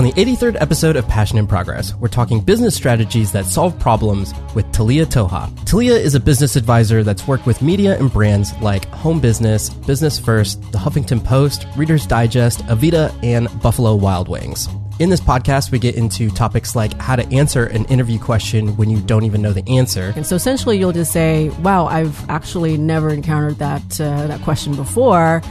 On the 83rd episode of Passion in Progress, we're talking business strategies that solve problems with Talia Toha. Talia is a business advisor that's worked with media and brands like Home Business, Business First, The Huffington Post, Reader's Digest, Avita, and Buffalo Wild Wings. In this podcast, we get into topics like how to answer an interview question when you don't even know the answer. And so essentially, you'll just say, "Wow, I've actually never encountered that uh, that question before."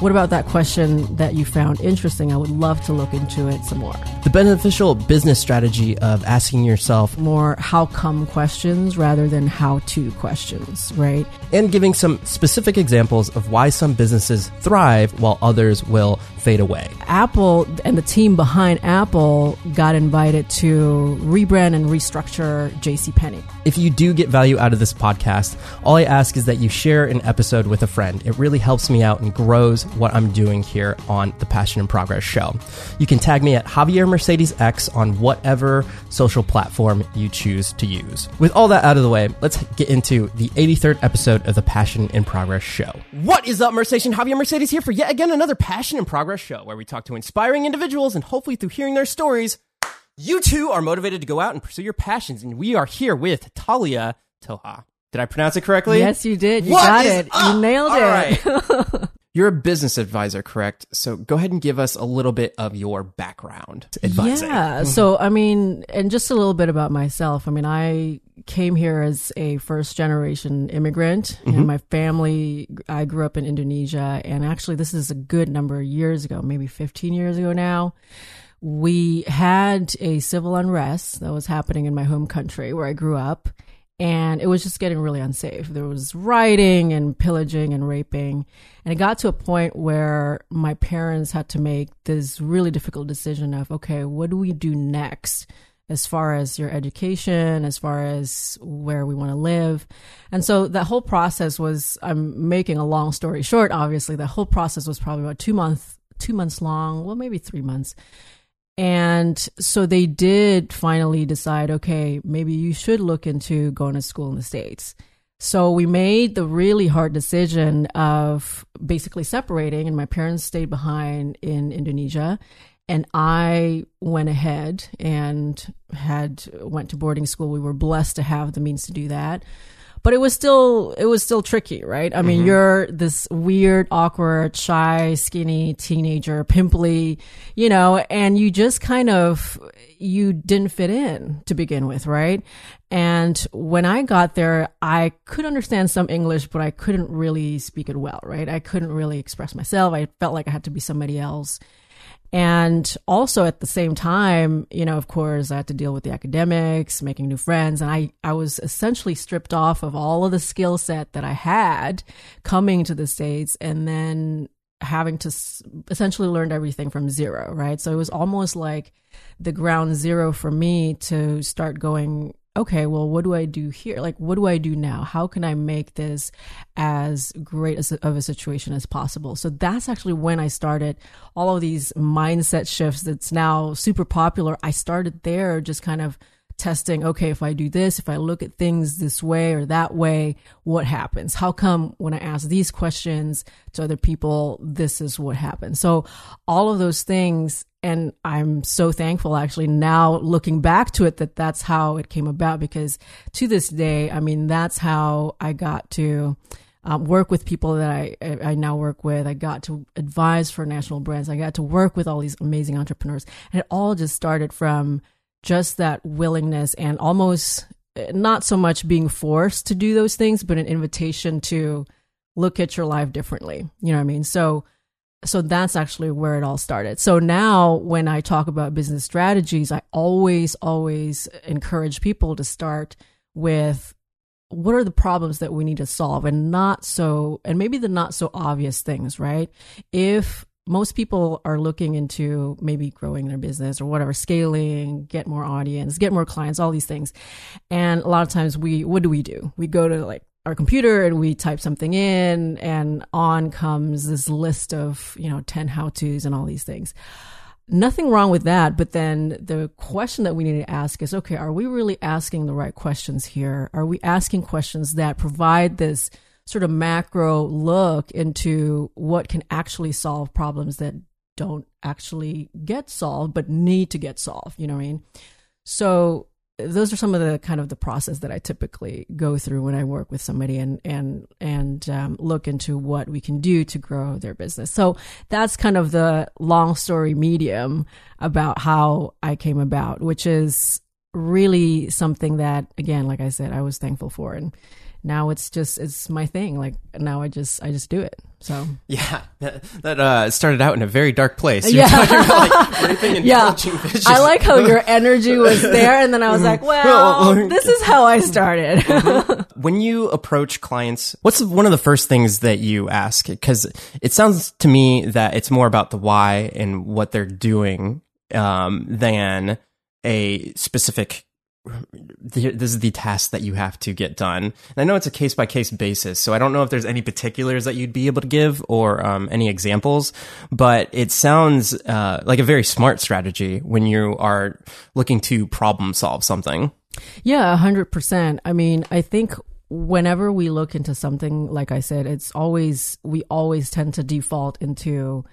What about that question that you found interesting? I would love to look into it some more. The beneficial business strategy of asking yourself more how come questions rather than how to questions, right? And giving some specific examples of why some businesses thrive while others will fade away. Apple and the team behind Apple got invited to rebrand and restructure JCPenney. If you do get value out of this podcast, all I ask is that you share an episode with a friend. It really helps me out and grows what I'm doing here on the Passion in Progress show. You can tag me at Javier Mercedes X on whatever social platform you choose to use. With all that out of the way, let's get into the 83rd episode of the Passion in Progress show. What is up, Mercedes? Javier Mercedes here for yet again another Passion in Progress show where we talk to inspiring individuals and hopefully through hearing their stories, you too are motivated to go out and pursue your passions. And we are here with Talia Toha. Did I pronounce it correctly? Yes, you did. You What got it. up? You nailed All it. right. You're a business advisor, correct? So go ahead and give us a little bit of your background advising. Yeah. Mm-hmm. So, I mean, and just a little bit about myself. I mean, I came here as a first generation immigrant, and mm-hmm. my family, I grew up in Indonesia. And actually, this is a good number of years ago, maybe 15 years ago now. We had a civil unrest that was happening in my home country where I grew up. And it was just getting really unsafe. There was rioting and pillaging and raping. And it got to a point where my parents had to make this really difficult decision of, okay, what do we do next? As far as your education, as far as where we want to live. And so that whole process was, I'm making a long story short, obviously, the whole process was probably about two months, two months long, well, maybe three months. And so they did finally decide, okay, maybe you should look into going to school in the States. So we made the really hard decision of basically separating, and my parents stayed behind in Indonesia. And I went ahead and had went to boarding school. We were blessed to have the means to do that but it was still it was still tricky right? I mean mm-hmm. you're this weird awkward shy skinny teenager pimply you know and you just kind of you didn't fit in to begin with right? And when i got there i could understand some english but i couldn't really speak it well right? I couldn't really express myself. I felt like i had to be somebody else and also at the same time, you know, of course, I had to deal with the academics, making new friends, and I, I was essentially stripped off of all of the skill set that I had coming to the States and then having to essentially learn everything from zero, right? So it was almost like the ground zero for me to start going, okay, well, what do I do here? Like, what do I do now? How can I make this as great as of a situation as possible? So that's actually when I started all of these mindset shifts that's now super popular. I started there just kind of testing, okay, if I do this, if I look at things this way or that way, what happens? How come when I ask these questions to other people, this is what happens? So all of those things and I'm so thankful actually now looking back to it that that's how it came about because to this day, I mean, that's how I got to um, work with people that I, I now work with. I got to advise for national brands. I got to work with all these amazing entrepreneurs. And it all just started from just that willingness and almost eh, not so much being forced to do those things, but an invitation to look at your life differently. You know what I mean? So, so that's actually where it all started. So now when I talk about business strategies, I always, always encourage people to start with what are the problems that we need to solve and not so, and maybe the not so obvious things, right? If most people are looking into maybe growing their business or whatever, scaling, get more audience, get more clients, all these things. And a lot of times we, what do we do? We go to like our computer and we type something in and on comes this list of, you know, 10 how to's and all these things. Nothing wrong with that. But then the question that we need to ask is, okay, are we really asking the right questions here? Are we asking questions that provide this sort of macro look into what can actually solve problems that don't actually get solved, but need to get solved. You know what I mean? So those are some of the kind of the process that I typically go through when I work with somebody and and and um, look into what we can do to grow their business. So that's kind of the long story medium about how I came about, which is really something that again, like I said, I was thankful for and now it's just it's my thing. Like now i just i just do it. So. Yeah that, that uh, started out in a very dark place. You're yeah. like yeah. i like how your energy was there and then i was like well this is how i started. Mm-hmm. when you approach clients what's one of the first things that you ask? Because it sounds to me that it's more about the why and what they're doing um, than a specific this is the task that you have to get done. And I know it's a case by case basis, so I don't know if there's any particulars that you'd be able to give or um, any examples, but it sounds uh, like a very smart strategy when you are looking to problem solve something. Yeah, 100%. I mean, I think whenever we look into something, like I said, it's always, we always tend to default into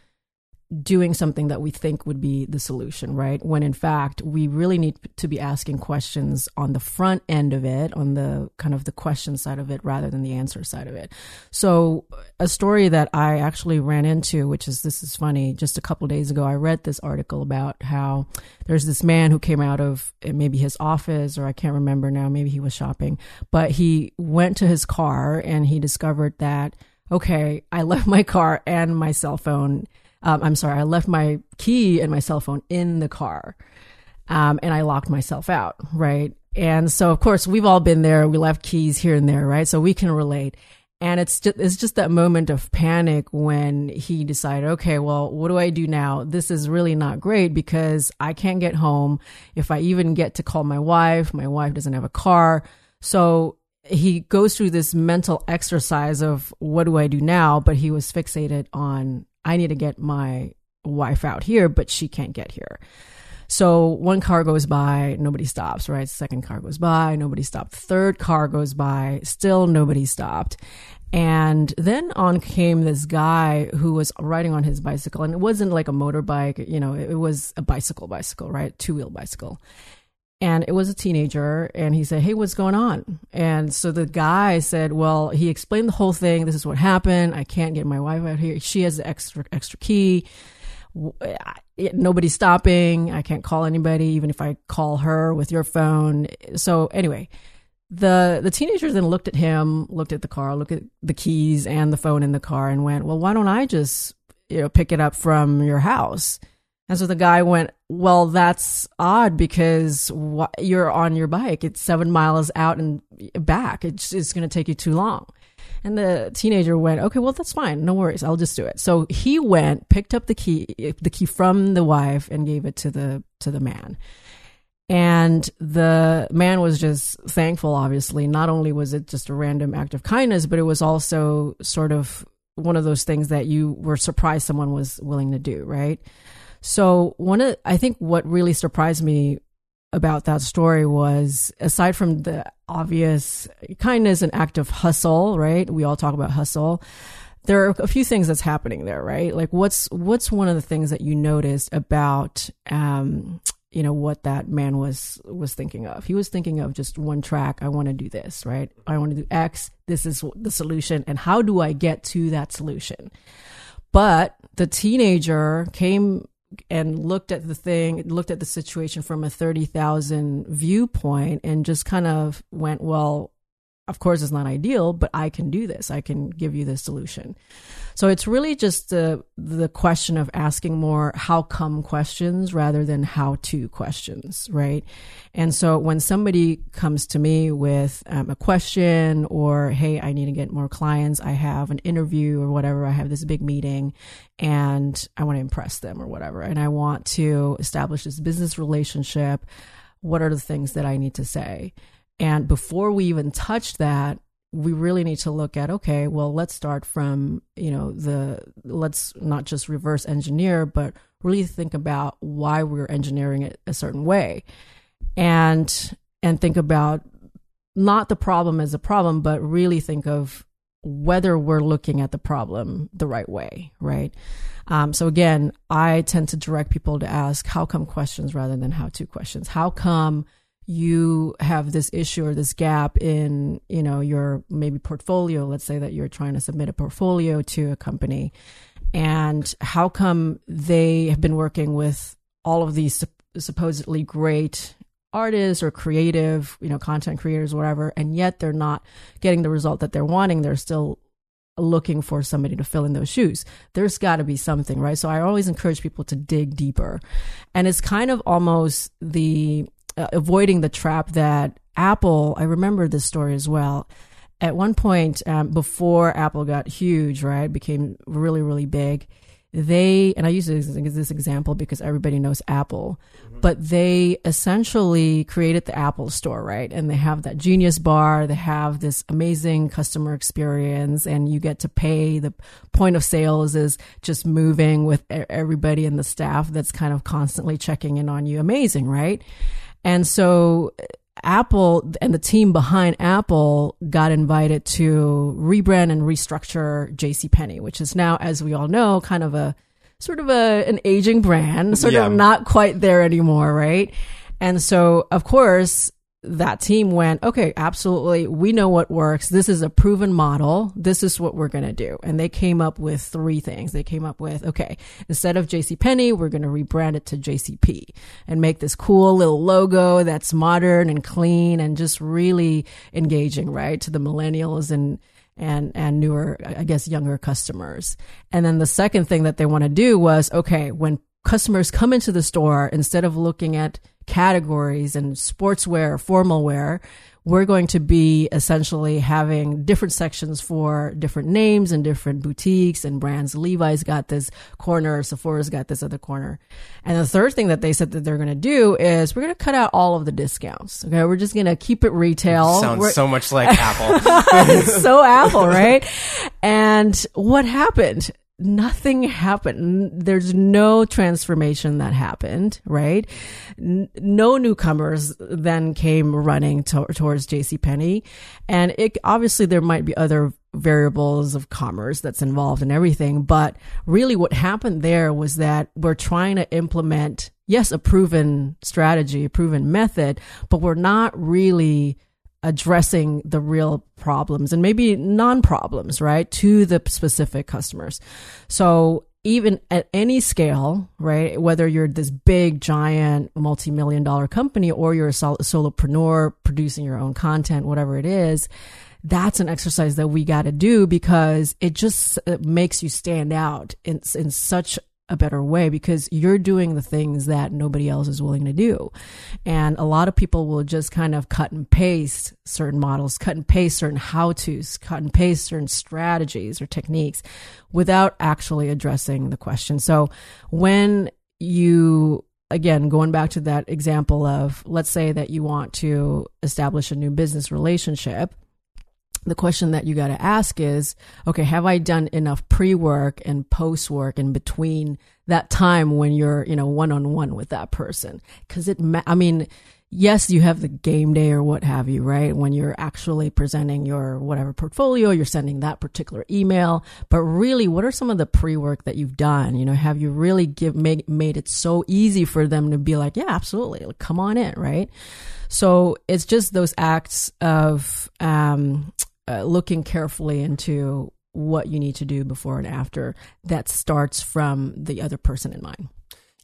doing something that we think would be the solution, right? When in fact, we really need to be asking questions on the front end of it, on the kind of the question side of it rather than the answer side of it. So a story that I actually ran into, which is, this is funny, just a couple days ago, I read this article about how there's this man who came out of eh, maybe his office or I can't remember now, maybe he was shopping, but he went to his car and he discovered that, okay, I left my car and my cell phone um, I'm sorry, I left my key and my cell phone in the car. Um, and I locked myself out, right? And so, of course, we've all been there. We left keys here and there, right? So we can relate. And it's just, it's just that moment of panic when he decided, okay, well, what do I do now? This is really not great because I can't get home. If I even get to call my wife, my wife doesn't have a car. So he goes through this mental exercise of what do I do now? But he was fixated on I need to get my wife out here, but she can't get here. So one car goes by, nobody stops, right? Second car goes by, nobody stopped. Third car goes by, still nobody stopped. And then on came this guy who was riding on his bicycle, and it wasn't like a motorbike, you know, it was a bicycle, bicycle, right? Two wheel bicycle and it was a teenager and he said hey what's going on? And so the guy said well he explained the whole thing. This is what happened. I can't get my wife out here. She has the extra extra key. Nobody's stopping. I can't call anybody even if i call her with your phone. So anyway the the teenager then looked at him looked at the car looked at the keys and the phone in the car and went well why don't i just you know pick it up from your house? And so the guy went, well, that's odd because wh- you're on your bike. It's seven miles out and back. It's, it's going to take you too long. And the teenager went, okay, well, that's fine. No worries. I'll just do it. So he went, picked up the key, the key from the wife and gave it to the, to the man. And the man was just thankful, obviously. Not only was it just a random act of kindness, but it was also sort of one of those things that you were surprised someone was willing to do, right? So one of I think what really surprised me about that story was aside from the obvious kindness and act of hustle, right? We all talk about hustle. There are a few things that's happening there, right? Like what's what's one of the things that you noticed about um you know what that man was was thinking of. He was thinking of just one track. I want to do this, right? I want to do X. This is the solution, and how do I get to that solution? But the teenager came and looked at the thing, looked at the situation from a 30,000 viewpoint and just kind of went, well, of course it's not ideal, but I can do this. I can give you the solution. So it's really just the the question of asking more how come questions rather than how to questions, right? And so when somebody comes to me with um, a question or hey, I need to get more clients, I have an interview or whatever, I have this big meeting and I want to impress them or whatever, and I want to establish this business relationship, what are the things that I need to say? And before we even touch that, we really need to look at okay, well, let's start from, you know, the let's not just reverse engineer, but really think about why we're engineering it a certain way. And and think about not the problem as a problem, but really think of whether we're looking at the problem the right way, right? Um, so again, I tend to direct people to ask how come questions rather than how to questions. How come you have this issue or this gap in, you know, your maybe portfolio? Let's say that you're trying to submit a portfolio to a company and how come they have been working with all of these supposedly great artists or creative, you know, content creators, whatever, and yet they're not getting the result that they're wanting. They're still looking for somebody to fill in those shoes. There's got to be something, right? So I always encourage people to dig deeper. And it's kind of almost the uh, avoiding the trap that Apple, I remember this story as well. At one point, um, before Apple got huge, right, became really, really big, they and I use this, this example because everybody knows Apple, mm-hmm. but they essentially created the Apple Store, right? And they have that Genius Bar, they have this amazing customer experience, and you get to pay. The point of sales is just moving with everybody in the staff that's kind of constantly checking in on you. Amazing, right? And so uh, Apple and the team behind Apple got invited to rebrand and restructure JCPenney, which is now, as we all know, kind of a sort of a an aging brand, sort yeah. of not quite there anymore, right? And so, of course, that team went, okay, absolutely. We know what works. This is a proven model. This is what we're going to do. And they came up with three things. They came up with, okay, instead of JCPenney, we're going to rebrand it to JCP and make this cool little logo that's modern and clean and just really engaging, right? To the millennials and, and and newer i guess younger customers and then the second thing that they want to do was okay when customers come into the store instead of looking at categories and sportswear, formal wear, we're going to be essentially having different sections for different names and different boutiques and brands. Levi's got this corner, Sephora's got this other corner. And the third thing that they said that they're going to do is we're going to cut out all of the discounts. Okay. We're just going to keep it retail. Sounds we're, so much like Apple. so Apple, right? And what happened? Nothing happened. There's no transformation that happened, right? N- no newcomers then came running to- towards JCPenney. And it, obviously there might be other variables of commerce that's involved in everything. But really what happened there was that we're trying to implement, yes, a proven strategy, a proven method, but we're not really addressing the real problems and maybe non problems, right, to the specific customers. So even at any scale, right, whether you're this big, giant, multi million dollar company or you're a sol- solopreneur producing your own content, whatever it is, that's an exercise that we got to do because it just makes you stand out in, in such a better way because you're doing the things that nobody else is willing to do. And a lot of people will just kind of cut and paste certain models, cut and paste certain how to's, cut and paste certain strategies or techniques without actually addressing the question. So when you again, going back to that example of let's say that you want to establish a new business relationship the question that you got to ask is, okay, have I done enough pre work and post work in between that time when you're, you know, one on one with that person? Cause it, I mean, yes, you have the game day or what have you, right? When you're actually presenting your whatever portfolio, you're sending that particular email. But really, what are some of the pre work that you've done? You know, have you really give, made, made it so easy for them to be like, yeah, absolutely. Like, come on in, right? So it's just those acts of, um, uh, looking carefully into what you need to do before and after that starts from the other person in mind.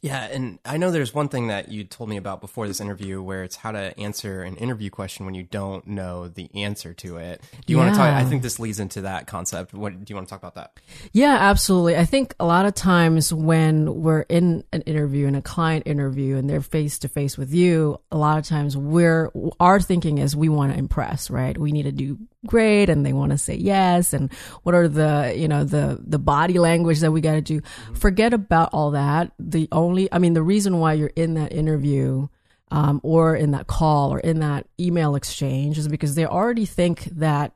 Yeah, and I know there's one thing that you told me about before this interview where it's how to answer an interview question when you don't know the answer to it. Do you yeah. want to talk? I think this leads into that concept. What do you want to talk about that? Yeah, absolutely. I think a lot of times when we're in an interview, in a client interview, and they're face to face with you, a lot of times we're our thinking is we want to impress, right? We need to do great and they want to say yes and what are the you know the the body language that we got to do. Mm-hmm. forget about all that. The only i mean the reason why you're in that interview um, or in that call or in that email exchange is because they already think that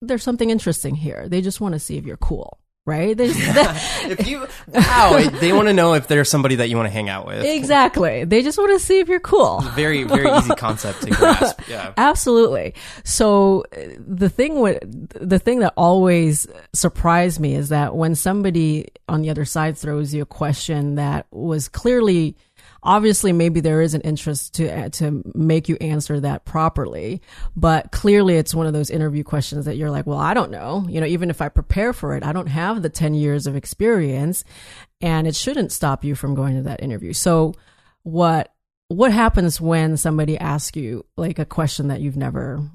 there's something interesting here. They just want to see if you're cool right? They just, if you wow, they want to know if there's somebody that you want to hang out with. exactly. They just want to see if you're cool. Very very easy concept to grasp. Yeah. Absolutely. So uh, the thing with the thing that always surprised me is that when somebody on the other side throws you a question that was clearly obviously maybe there is an interest to to make you answer that properly but clearly it's one of those interview questions that you're like well I don't know. You know even if I prepare for it I don't have the 10 years of experience and it shouldn't stop you from going to that interview. So what what happens when somebody asks you like a question that you've never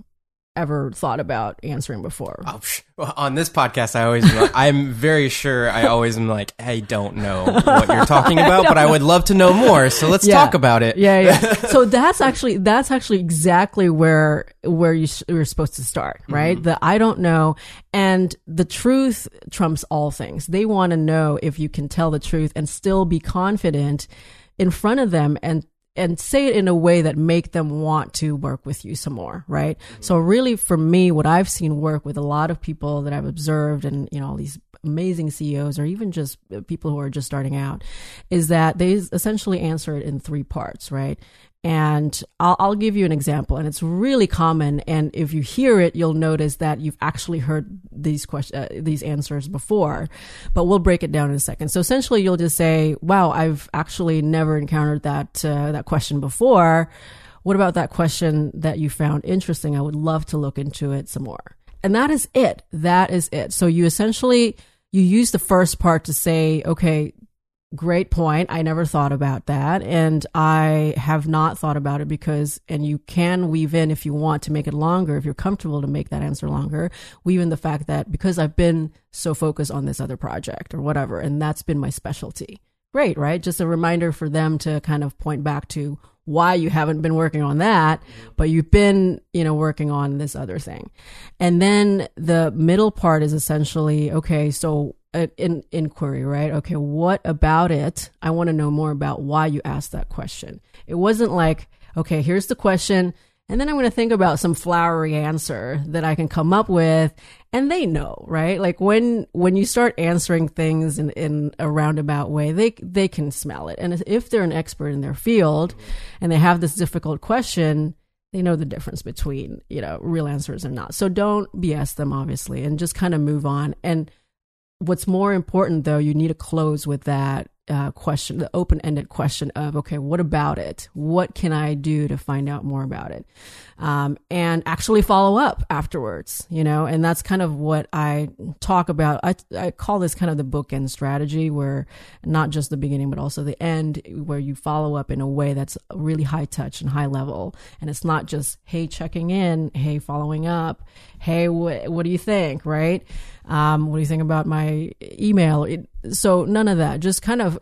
ever thought about answering before Oh. Well, on this podcast, I always I'm very sure I always am like, I don't know what you're talking about, but I would love to know more. So let's Yeah. talk about it. Yeah, yeah. so that's actually that's actually exactly where where you sh- you're supposed to start, mm-hmm. right? The I don't know, and the truth trumps all things. They want to know if you can tell the truth and still be confident in front of them and and say it in a way that make them want to work with you some more, right? So really for me what I've seen work with a lot of people that I've observed and you know all these amazing CEOs or even just uh, people who are just starting out is that they essentially answer it in three parts, right? And I'll, I'll give you an example, and it's really common. And if you hear it, you'll notice that you've actually heard these questions, uh, these answers before. But we'll break it down in a second. So essentially, you'll just say, "Wow, I've actually never encountered that uh, that question before. What about that question that you found interesting? I would love to look into it some more." And that is it. That is it. So you essentially you use the first part to say, "Okay, great point. I never thought about that. And I have not thought about it because, and you can weave in if you want to make it longer, if you're comfortable to make that answer longer, weave in the fact that because I've been so focused on this other project or whatever, and that's been my specialty. Great, right? Just a reminder for them to kind of point back to why you haven't been working on that, mm-hmm. but you've been, you know, working on this other thing. And then the middle part is essentially, okay, so in inquiry, right? Okay, what about it? I want to know more about why you asked that question. It wasn't like, okay, here's the question, and then I'm going to think about some flowery answer that I can come up with, and they know, right? Like when when you start answering things in in a roundabout way, they they can smell it, and if they're an expert in their field, and they have this difficult question, they know the difference between you know real answers and not. So don't BS them, obviously, and just kind of move on and what's more important though you need to close with that uh, question the open-ended question of okay what about it? What can i do to find out more about it? Um, and actually follow up afterwards you know? And that's kind of what i talk about. I, I call this kind of the bookend strategy where not just the beginning but also the end where you follow up in a way that's really high touch and high level. And it's not just hey checking in hey following up hey wh- what do you think right um, what do you think about my email? It, so none of that. Just kind of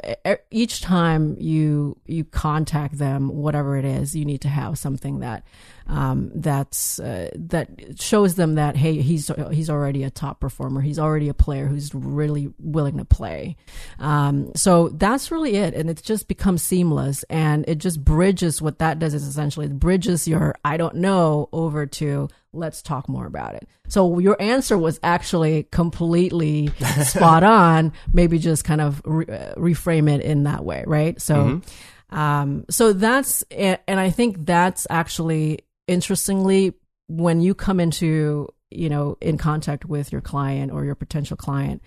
each time you you contact them, whatever it is, you need to have something that um, that's uh, that shows them that hey, he's he's already a top performer. He's already a player who's really willing to play. Um, so that's really it, and it's just becomes seamless, and it just bridges. What that does is essentially it bridges your I don't know over to let's talk more about it. So your answer was actually completely spot on. Maybe just kind of re- uh, reframe it in that way, right? So, um, so that's and I think that's actually interestingly when you come into you know in contact with your client or your potential client.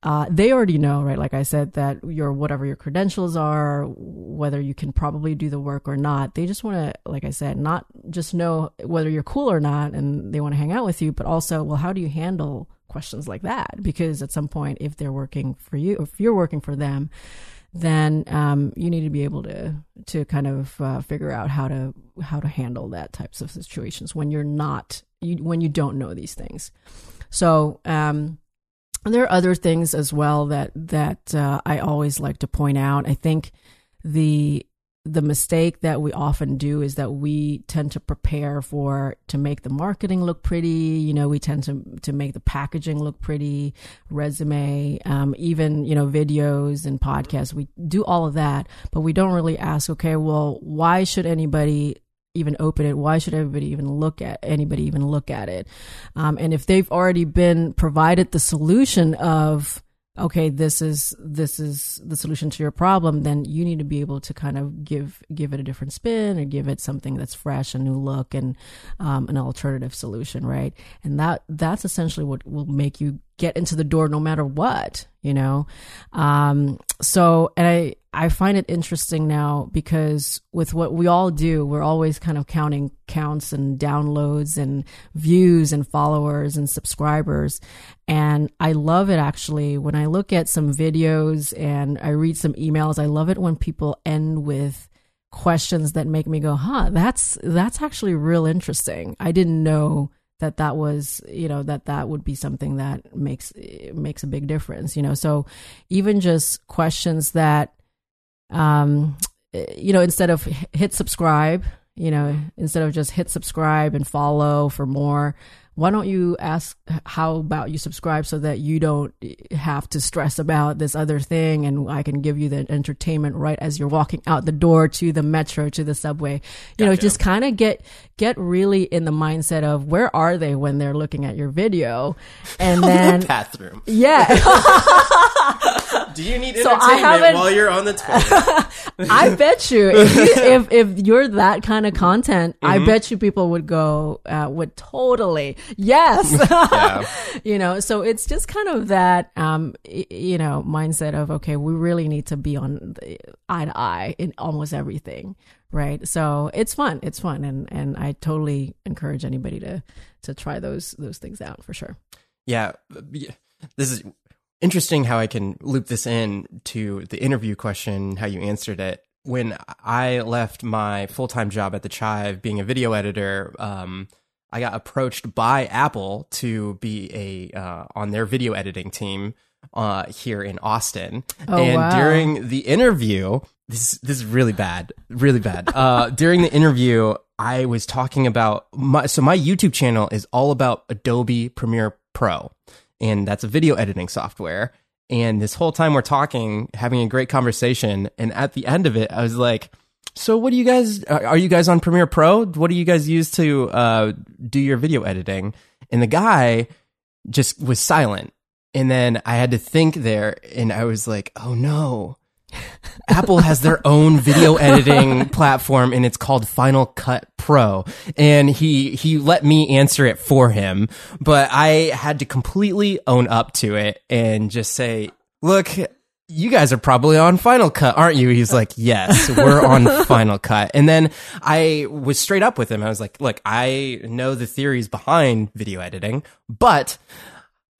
Uh, they already know, right? Like I said, that your whatever your credentials are, whether you can probably do the work or not. They just want to, like I said, not just know whether you're cool or not, and they want to hang out with you, but also, well, how do you handle questions like that? Because at some point, if they're working for you, if you're working for them, then um, you need to be able to to kind of uh, figure out how to how to handle that types of situations when you're not you, when you don't know these things. So. Um, there are other things as well that that uh, I always like to point out. I think the the mistake that we often do is that we tend to prepare for to make the marketing look pretty. You know, we tend to to make the packaging look pretty, resume, um, even you know videos and podcasts. We do all of that, but we don't really ask. Okay, well, why should anybody even open it? Why should everybody even look at anybody even look at it? Um, and if they've already been provided the solution of okay, this is this is the solution to your problem, then you need to be able to kind of give give it a different spin or give it something that's fresh, a new look, and um, an alternative solution, right? And that that's essentially what will make you get into the door no matter what, you know. Um, so, and I I find it interesting now because with what we all do, we're always kind of counting counts and downloads and views and followers and subscribers. And I love it actually when I look at some videos and I read some emails. I love it when people end with questions that make me go, "Huh, that's that's actually real interesting." I didn't know that that was you know that that would be something that makes makes a big difference you know so even just questions that um, you know, instead of hit subscribe, you know, instead of just hit subscribe and follow for more, why don't you ask how about you subscribe so that you don't have to stress about this other thing and I can give you the entertainment right as you're walking out the door to the metro to the subway. You gotcha. know, just kind of get get really in the mindset of where are they when they're looking at your video and then bathroom. Yeah. Do you need so entertainment while you're on the toilet? I bet you if, you if, if you're that kind of content, mm-hmm. I bet you people would go uh, would totally yes. you know, so it's just kind of that um you know mindset of okay, we really need to be on the eye to eye in almost everything, right? So it's fun. It's fun, and and I totally encourage anybody to to try those those things out for sure. Yeah, this is interesting how I can loop this in to the interview question, how you answered it. When I left my full time job at the Chive, being a video editor, um, I got approached by Apple to be a uh, on their video editing team uh, here in Austin. Oh, and wow. during the interview, this this is really bad, really bad. Uh, during the interview, I was talking about my so my YouTube channel is all about Adobe Premiere Pro and that's a video editing software. And this whole time we're talking, having a great conversation, and at the end of it, I was like, "So, what do you guys? Are you guys on Premiere Pro? What do you guys use to uh, do your video editing?" And the guy just was silent, and then I had to think there, and I was like, "Oh no." Apple has their own video editing platform and it's called Final Cut Pro. And he, he let me answer it for him, but I had to completely own up to it and just say, look, you guys are probably on Final Cut, aren't you? He's like, yes, we're on Final Cut. And then I was straight up with him. I was like, look, I know the theories behind video editing, but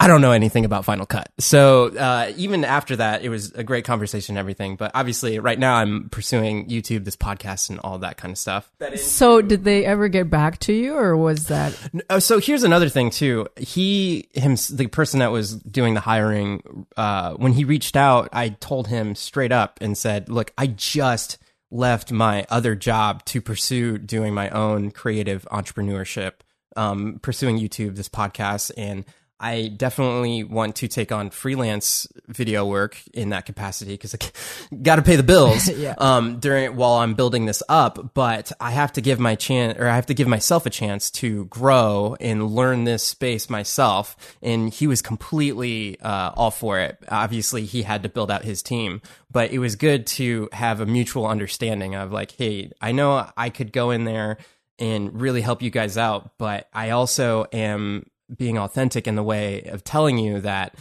I don't know anything about Final Cut. So uh, even after that, it was a great conversation and everything. But obviously, right now, I'm pursuing YouTube, this podcast, and all that kind of stuff. So did they ever get back to you, or was that? Oh, so here's another thing too. He, him, the person that was doing the hiring, uh, when he reached out, I told him straight up and said, "Look, I just." left my other job to pursue doing my own creative entrepreneurship um, pursuing YouTube, this podcast, and I definitely want to take on freelance video work in that capacity because I got to pay the bills yeah. um, during while I'm building this up. But I have to give my chance, or I have to give myself a chance to grow and learn this space myself. And he was completely uh, all for it. Obviously, he had to build out his team, but it was good to have a mutual understanding of like, hey, I know I could go in there and really help you guys out, but I also am being authentic in the way of telling you that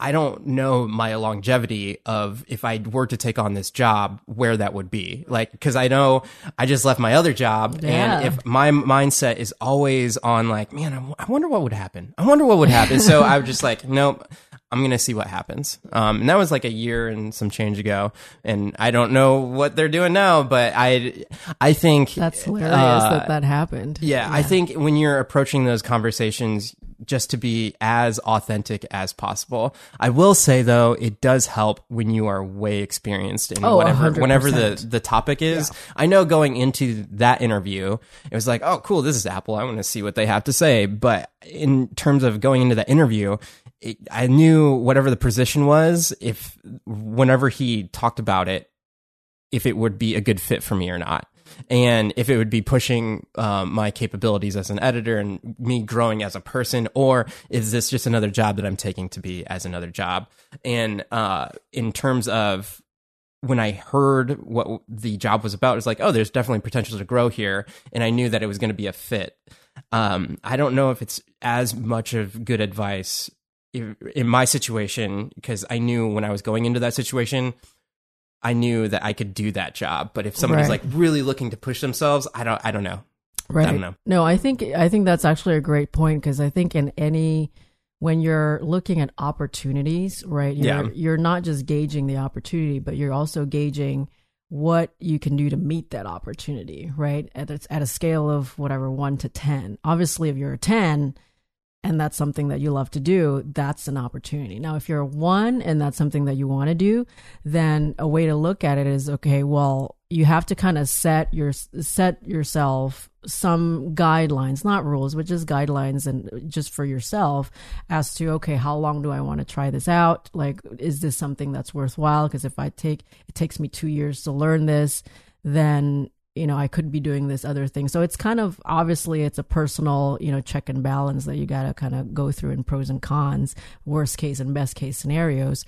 I don't know my longevity of if I were to take on this job, where that would be. Like, cause I know I just left my other job. Yeah. And if my mindset is always on like, man, I wonder what would happen. I wonder what would happen. so I was just like, nope. I'm gonna see what happens. Um, and that was like a year and some change ago, and I don't know what they're doing now, but I, I think that's hilarious uh, that that happened. Yeah, yeah, I think when you're approaching those conversations, just to be as authentic as possible. I will say though, it does help when you are way experienced in oh, whatever 100%. whatever the the topic is. Yeah. I know going into that interview, it was like, oh, cool, this is Apple. I want to see what they have to say. But in terms of going into that interview, it, I knew whatever the position was, if whenever he talked about it, if it would be a good fit for me or not. and if it would be pushing um, my capabilities as an editor and me growing as a person, or is this just another job that I'm taking to be as another job? And uh, in terms of when I heard what the job was about, it was like, oh, there's definitely potential to grow here, and I knew that it was going to be a fit. Um, I don't know if it's as much of good advice in my situation because I knew when I was going into that situation, I knew that I could do that job. But if somebody's Right. like really looking to push themselves, I don't, I don't know. Right. I don't know. No, I think I think that's actually a great point because I think in any when you're looking at opportunities, right? You're, Yeah. You're not just gauging the opportunity, but you're also gauging what you can do to meet that opportunity, right? At at a scale of whatever one to ten. Obviously, if you're a ten, and that's something that you love to do, that's an opportunity. Now, if you're one and that's something that you want to do, then a way to look at it is okay, well, you have to kind of set your set yourself some guidelines, not rules, but just guidelines and just for yourself as to okay, how long do I want to try this out? Like is this something that's worthwhile because if I take it takes me 2 years to learn this, then you know, I could be doing this other thing. So it's kind of obviously it's a personal, you know, check and balance that you got to kind of go through in pros and cons, worst case and best case scenarios.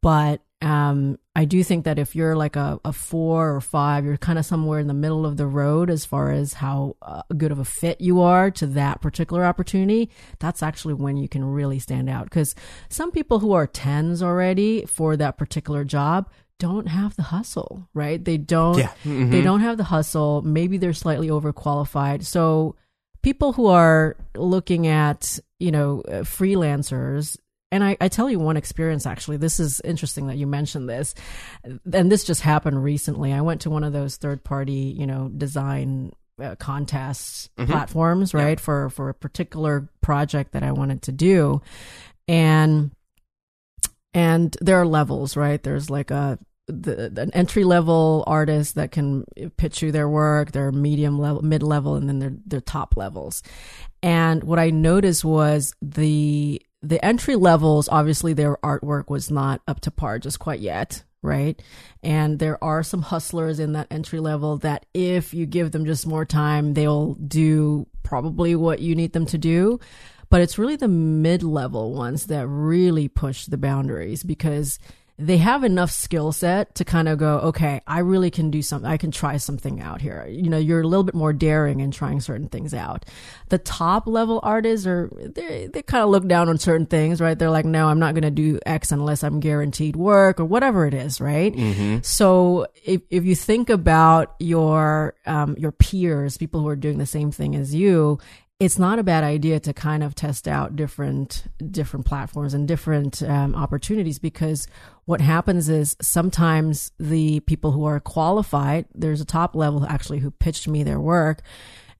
But um, I do think that if you're like a, a four or five, you're kind of somewhere in the middle of the road as far as how uh, good of a fit you are to that particular opportunity. That's actually when you can really stand out. Because some people who are tens already for that particular job don't have the hustle, right? They don't Yeah. Mhm. they don't have the hustle. Maybe they're slightly overqualified. So people who are looking at, you know, uh, freelancers, and I, I tell you one experience actually. This is interesting that you mentioned this. And this just happened recently. I went to one of those third party, you know, design uh, contests platforms, right? For for a particular project that I wanted to do. And and there are levels, right? There's like a the, an entry level artist that can pitch you their work. There are medium level, mid level, and then there are top levels. And what I noticed was the the entry levels. Obviously, their artwork was not up to par just quite yet, right? And there are some hustlers in that entry level that, if you give them just more time, they'll do probably what you need them to do but it's really the mid level ones that really push the boundaries because they have enough skill set to kind of go, okay, I really can do something. I can try something out here. You know, you're a little bit more daring in trying certain things out. The top level artists are, they, they kind of look down on certain things, right? They're like, no, I'm not going to do X unless I'm guaranteed work or whatever it is, right? So if, if you think about your, um, your peers, people who are doing the same thing as you, it's not a bad idea to kind of test out different different platforms and different um, opportunities because what happens is sometimes the people who are qualified there's a top level actually who pitched me their work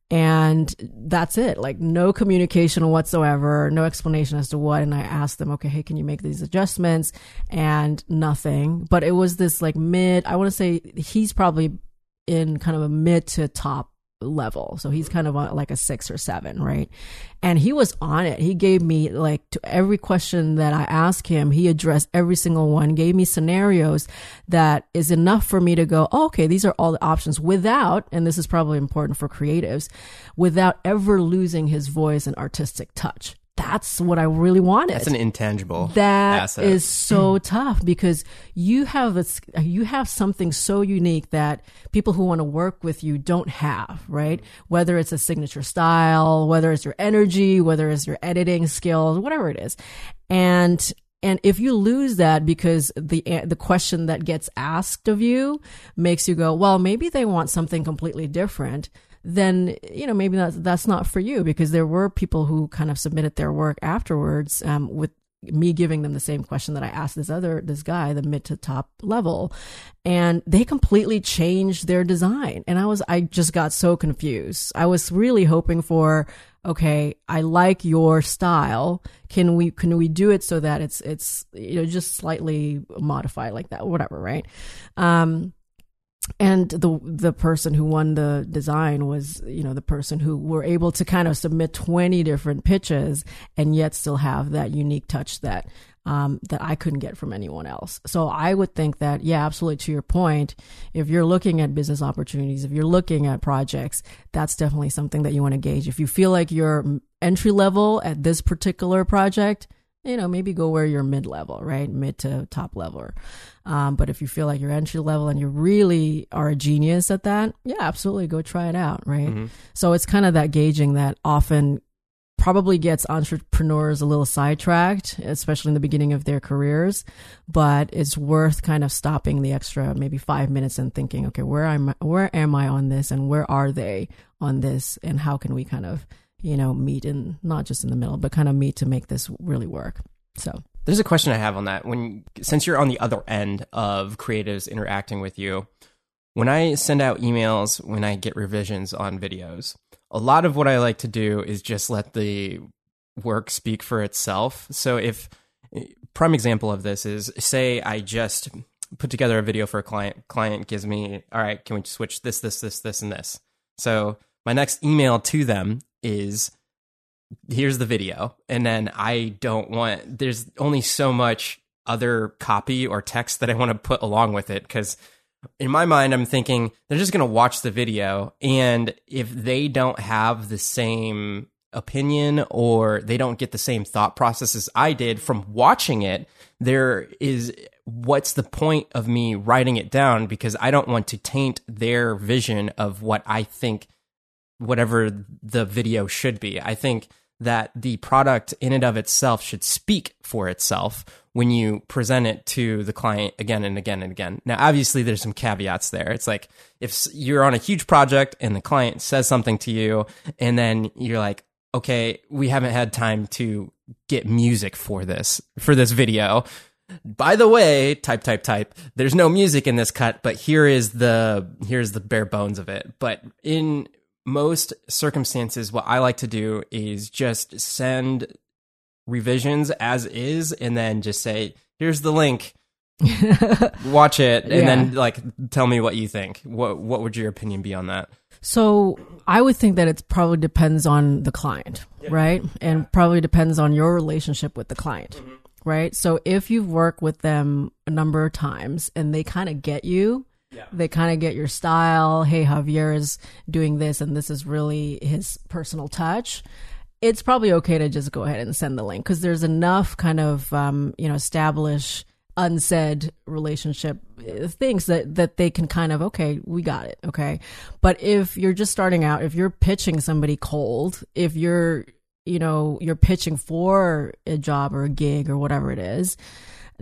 and that's it. Like no communication whatsoever no explanation as to what. And i asked them okay hey can you make these adjustments? And nothing. But it was this like mid i want to say he's probably in kind of a mid to top level. So he's mm-hmm. kind of a, like a six or seven, right? And he was on it. He gave me like to every question that I asked him, he addressed every single one, gave me scenarios that is enough for me to go, oh, okay, these are all the options without, and this is probably important for creatives, without ever losing his voice and artistic touch. That's what I really wanted. That's an intangible That asset. is so tough because you have a, you have something so unique that people who want to work with you don't have, right? Whether it's a signature style, whether it's your energy, whether it's your editing skills, whatever it is. And and if you lose that because the the question that gets asked of you makes you go, well, maybe they want something completely different, then you know maybe that's that's not for you because there were people who kind of submitted their work afterwards um, with me giving them the same question that I asked this other this guy the mid to top level and they completely changed their design. And I was I just got so confused. I was really hoping for okay I like your style. Can we can we do it so that it's it's you know just slightly modified like that whatever right? Um and the the person who won the design was you know the person who were able to kind of submit 20 different pitches and yet still have that unique touch that um, that I couldn't get from anyone else. So I would think that, yeah, absolutely. To your point, if you're looking at business opportunities, if you're looking at projects, that's definitely something that you want to gauge. If you feel like you're entry level at this particular project, you know, maybe go where you're mid level, right? Mid to top level. Um, but if you feel like you're entry level and you really are a genius at that, yeah, absolutely go try it out, right? Mm-hmm. So it's kind of that gauging that often probably gets entrepreneurs a little sidetracked, especially in the beginning of their careers. But it's worth kind of stopping the extra maybe five minutes and thinking, okay, where am I, where am I on this, and where are they on this, and how can we kind of you know meet in not just in the middle, but kind of meet to make this really work. So there's a question I have on that. When since you're on the other end of creatives interacting with you, when I send out emails, when I get revisions on videos, a lot of what I like to do is just let the work speak for itself. So if prime example of this is say I just put together a video for a client, client gives me, all right, can we switch this, this, this, this, and this? So my next email to them is here's the video. And then I don't want, there's only so much other copy or text that I want to put along with it because in my mind, I'm thinking they're just going to watch the video. And if they don't have the same opinion or they don't get the same thought process as I did from watching it, there is what's the point of me writing it down because I don't want to taint their vision of what I think whatever the video should be. I think that the product in and of itself should speak for itself when you present it to the client again and again and again. Now, obviously, there's some caveats there. It's like if you're on a huge project and the client says something to you, and then you're like, okay, we haven't had time to get music for this, for this video. By the way, type, type, type, there's no music in this cut, but here is the, here's the bare bones of it. But in most circumstances, what I like to do is just send revisions as is and then just say here's the link watch it and yeah. then like tell me what you think what what would your opinion be on that so i would think that it probably depends on the client yeah. right and probably depends on your relationship with the client mm-hmm. right so if you've worked with them a number of times and they kind of get you yeah. They kind of get your style. Hey, Javier is doing this, and this is really his personal touch it's probably okay to just go ahead and send the link because there's enough kind of um, you know establish unsaid relationship uh, things that that they can kind of okay we got it okay but if you're just starting out if you're pitching somebody cold if you're you know you're pitching for a job or a gig or whatever it is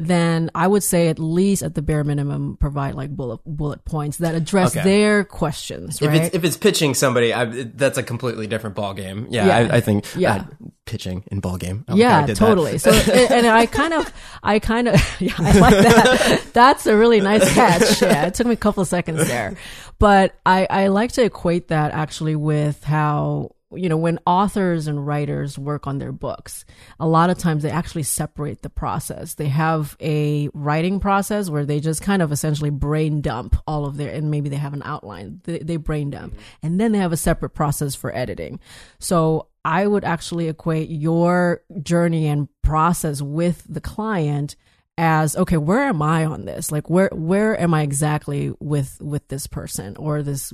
then I would say at least at the bare minimum provide like bullet bullet points that address okay. their questions. Right? If it's if it's pitching somebody, I, that's a completely different ball game. Yeah, yeah. I, I, think yeah. Uh, pitching in ball game. Oh, yeah, totally. so and I kind of I kind of yeah I like that. that's a really nice catch. Yeah, it took me a couple of seconds there, but I I like to equate that actually with how you know, when authors and writers work on their books, a lot of times they actually separate the process. They have a writing process where they just kind of essentially brain dump all of their, and maybe they have an outline, they, they brain dump. Mm-hmm. And then they have a separate process for editing. So I would actually equate your journey and process with the client as okay where am i on this like where where am i exactly with with this person or this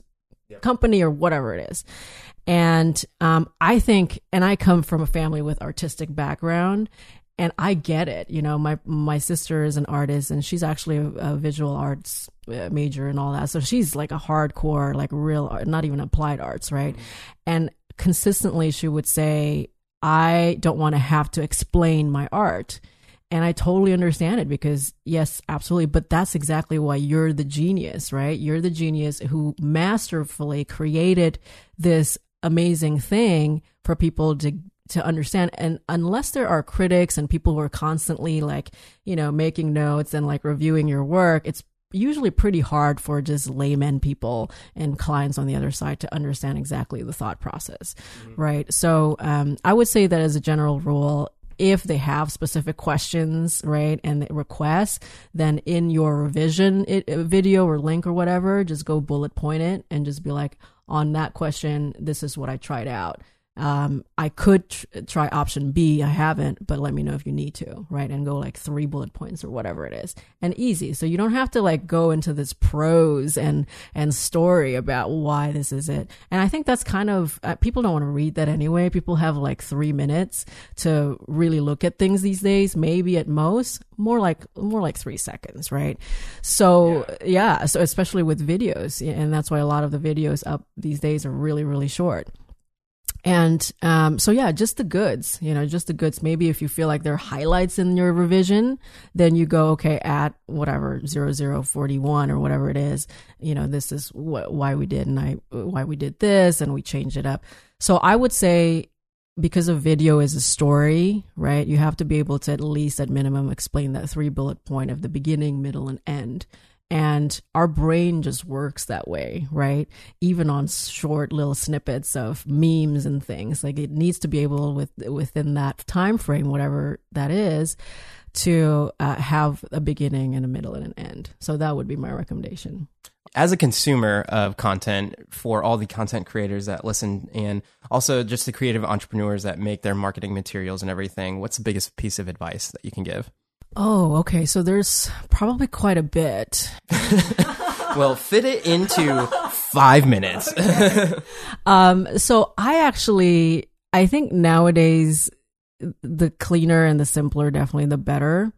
yep. company or whatever it is and um, I think, and I come from a family with artistic background, and I get it. You know, my my sister is an artist, and she's actually a, a visual arts uh, major and all that. So she's like a hardcore, like real, not even applied arts, right? Mm-hmm. And consistently, she would say, "I don't want to have to explain my art." And I totally understand it because, yes, absolutely. But that's exactly why you're the genius, right? You're the genius who masterfully created this amazing thing for people to to understand and unless there are critics and people who are constantly like you know making notes and like reviewing your work it's usually pretty hard for just laymen people and clients on the other side to understand exactly the thought process mm-hmm. right so um, i would say that as a general rule if they have specific questions, right, and requests, then in your revision it, video or link or whatever, just go bullet point it and just be like, on that question, this is what I tried out. Um, I could tr- try option B. I haven't, but let me know if you need to, right? And go like three bullet points or whatever it is, and easy. So you don't have to like go into this prose and and story about why this is it. And I think that's kind of uh, people don't want to read that anyway. People have like three minutes to really look at things these days. Maybe at most more like more like three seconds, right? So yeah, yeah so especially with videos, and that's why a lot of the videos up these days are really really short. And um, so, yeah, just the goods, you know, just the goods. Maybe if you feel like there are highlights in your revision, then you go, okay, at whatever 0041 or whatever it is, you know, this is wh- why we did and I, why we did this and we changed it up. So I would say because a video is a story, right? You have to be able to at least at minimum explain that three bullet point of the beginning, middle, and end. And our brain just works that way, right? Even on short little snippets of memes and things. Like it needs to be able with within that time frame, whatever that is, to uh, have a beginning and a middle and an end. So that would be my recommendation. As a consumer of content for all the content creators that listen and also just the creative entrepreneurs that make their marketing materials and everything, what's the biggest piece of advice that you can give? Oh, okay. So there's probably quite a bit. well, fit it into five minutes. um, so I actually, I think nowadays the cleaner and the simpler definitely the better.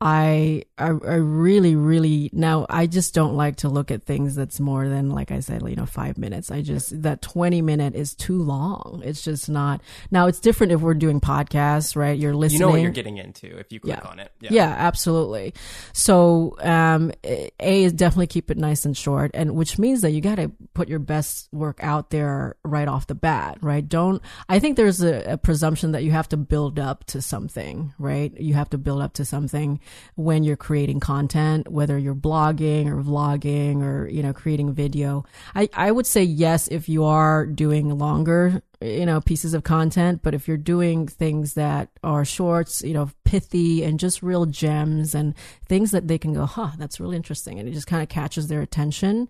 I, I, I really really now I just don't like to look at things that's more than like I said you know 5 minutes. I just that 20 minute is too long. It's just not now it's different if we're doing podcasts right? You're listening you know what you're getting into if you click yeah. on it. Yeah. yeah absolutely. So um a is definitely keep it nice and short and which means that you got to put your best work out there right off the bat right? Don't I think there's a, a presumption that you have to build up to something right you have to build up to something when you're creating content, whether you're blogging or vlogging or, you know, creating video. I, I would say yes if you are doing longer, you know, pieces of content, but if you're doing things that are shorts, you know, pithy and just real gems and things that they can go, huh, that's really interesting. And it just kind of catches their attention.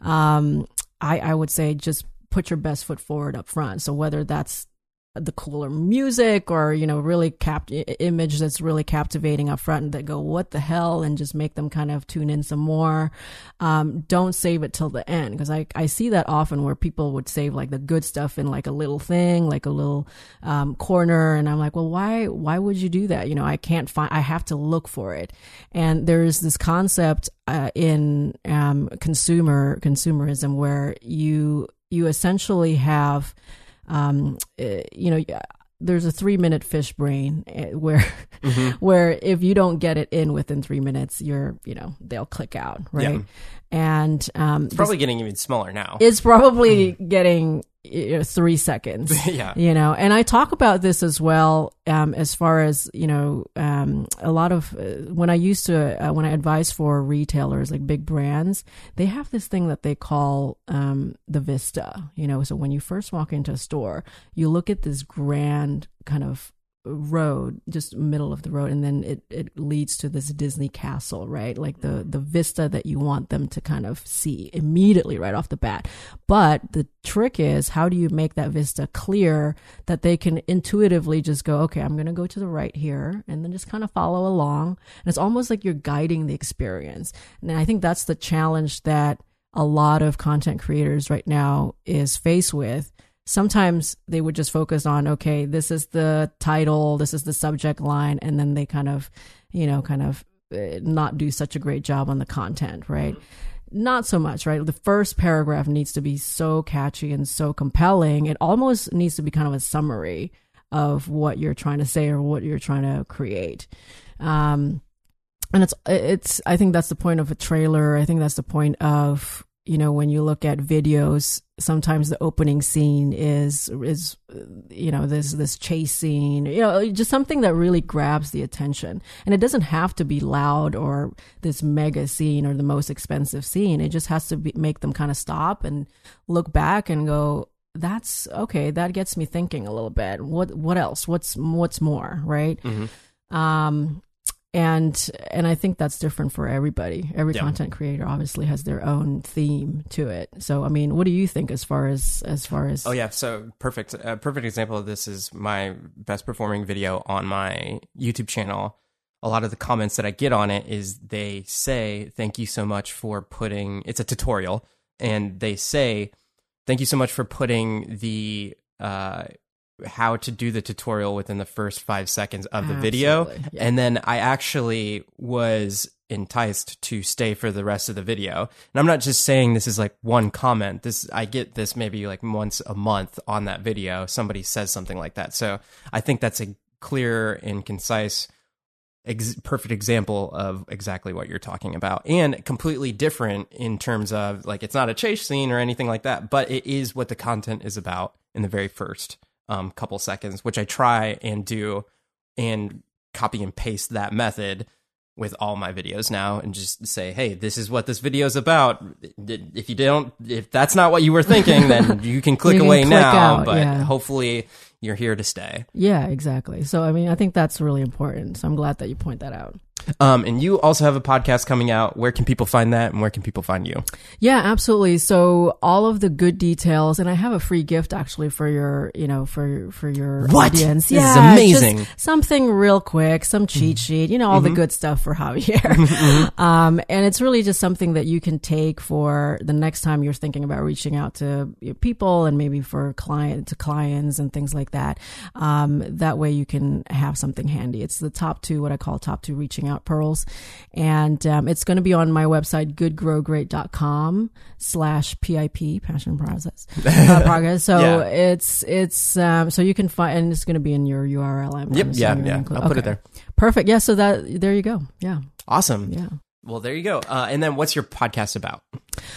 Um, I, I would say just put your best foot forward up front. So whether that's the cooler music or you know really cap image that's really captivating up front that go what the hell? and just make them kind of tune in some more. Um, don't save it till the end because I, I see that often where people would save like the good stuff in like a little thing like a little um, corner and i'm like well why why would you do that? You know i can't find i have to look for it. And there's this concept uh, in um, consumer consumerism where you you essentially have um, eh, you know, there's a three minute fish brain eh, where mm-hmm. where if you don't get it in within three minutes you're you know they'll click out right yeah. and um, it's probably getting even smaller now it's probably mm. getting three seconds. yeah. You know, and I talk about this as well, um, as far as, you know, um, a lot of, uh, when I used to, uh, when I advise for retailers, like big brands, they have this thing that they call, um, the vista, you know, so when you first walk into a store, you look at this grand kind of road just middle of the road and then it, it leads to this disney castle right? Like the mm-hmm. the vista that you want them to kind of see immediately right off the bat. But the trick is how do you make that vista clear that they can intuitively just go okay i'm going to go to the right here and then just kind of follow along. And it's almost like you're guiding the experience. And i think that's the challenge that a lot of content creators right now is faced with sometimes they would just focus on okay this is the title this is the subject line and then they kind of you know kind of uh, not do such a great job on the content right? Not so much right? The first paragraph needs to be so catchy and so compelling. It almost needs to be kind of a summary of what you're trying to say or what you're trying to create. Um and it's it's i think that's the point of a trailer. I think that's the point of you know when you look at videos sometimes the opening scene is is you know this this chase scene you know just something that really grabs the attention. And it doesn't have to be loud or this mega scene or the most expensive scene. It just has to be, make them kind of stop and look back and go that's okay that gets me thinking a little bit. What what else? What's what's more? Right? Mm-hmm. um and and I think that's different for everybody. Every Yeah. content creator obviously has their own theme to it. So I mean, what do you think as far as as far as Oh yeah, so perfect. A perfect example of this is my best performing video on my YouTube channel. A lot of the comments that I get on it is they say, "Thank you so much for putting." It's a tutorial, and they say, "Thank you so much for putting the uh, how to do the tutorial within the first five seconds of the video." Yeah. And then I actually was enticed to stay for the rest of the video. And I'm not just saying this is like one comment. This I get this maybe like once a month on that video. Somebody says something like that. So I think that's a clear and concise ex- perfect example of exactly what you're talking about and completely different in terms of like it's not a chase scene or anything like that but it is what the content is about in the very first um, couple seconds which i try and do and copy and paste that method with all my videos now and just say hey this is what this video is about if you don't if that's not what you were thinking then you can click You can away click now out, but yeah. hopefully you're here to stay yeah, exactly. So I mean, I think that's really important. So I'm glad that you point that out. Um, and you also have a podcast coming out. Where can people find that, and where can people find you? Yeah, absolutely. So all of the good details, and I have a free gift actually for your, you know, for for your What? audience. This is yeah, amazing. something real quick, some cheat sheet, you know, all the good stuff for Javier. um, and it's really just something that you can take for the next time you're thinking about reaching out to your people, and maybe for client to clients and things like that. Um, that way you can have something handy. It's the top two, what I call top two reaching out pearls, and um, it's going to be on my website goodgrowgreat.com slash pip passion process uh, progress so Yeah. it's it's um so you can find and it's going to be in your url I'm Yep, yeah, yeah. inclu- I'll put it there. perfect yeah so that there you go yeah Awesome. yeah Well, there you go. Uh, and then, what's your podcast about?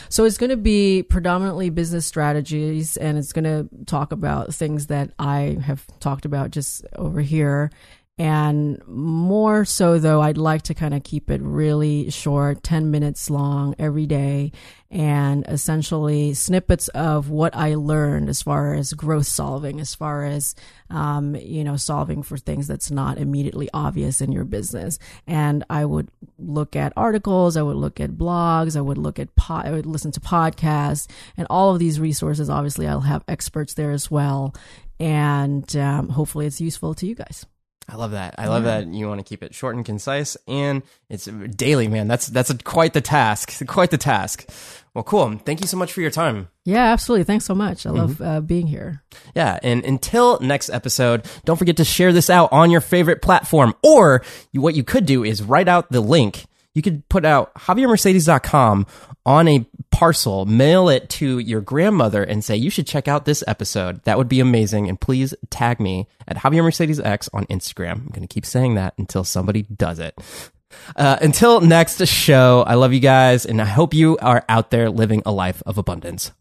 So it's going to be predominantly business strategies and it's going to talk about things that I have talked about just over here. And more so, though, I'd like to kind of keep it really short, 10 minutes long every day, and essentially snippets of what I learned as far as growth solving, as far as, um, you know, solving for things that's not immediately obvious in your business. And I would look at articles, I would look at blogs, I would look at, po- I would listen to podcasts, and all of these resources. Obviously, I'll have experts there as well. And um, hopefully, it's useful to you guys. I love that. I love that you want to keep it short and concise, and it's daily, man. That's that's a, quite the task. Quite the task. Well, cool. Thank you so much for your time. Yeah, absolutely. Thanks so much. I love uh, being here. Yeah, and until next episode, don't forget to share this out on your favorite platform. Or you, what you could do is write out the link. You could put out JavierMercedes.com on a parcel, mail it to your grandmother, and say you should check out this episode. That would be amazing. And please tag me at Javier Mercedes X on Instagram. I'm going to keep saying that until somebody does it. Uh, until next show, I love you guys, and I hope you are out there living a life of abundance.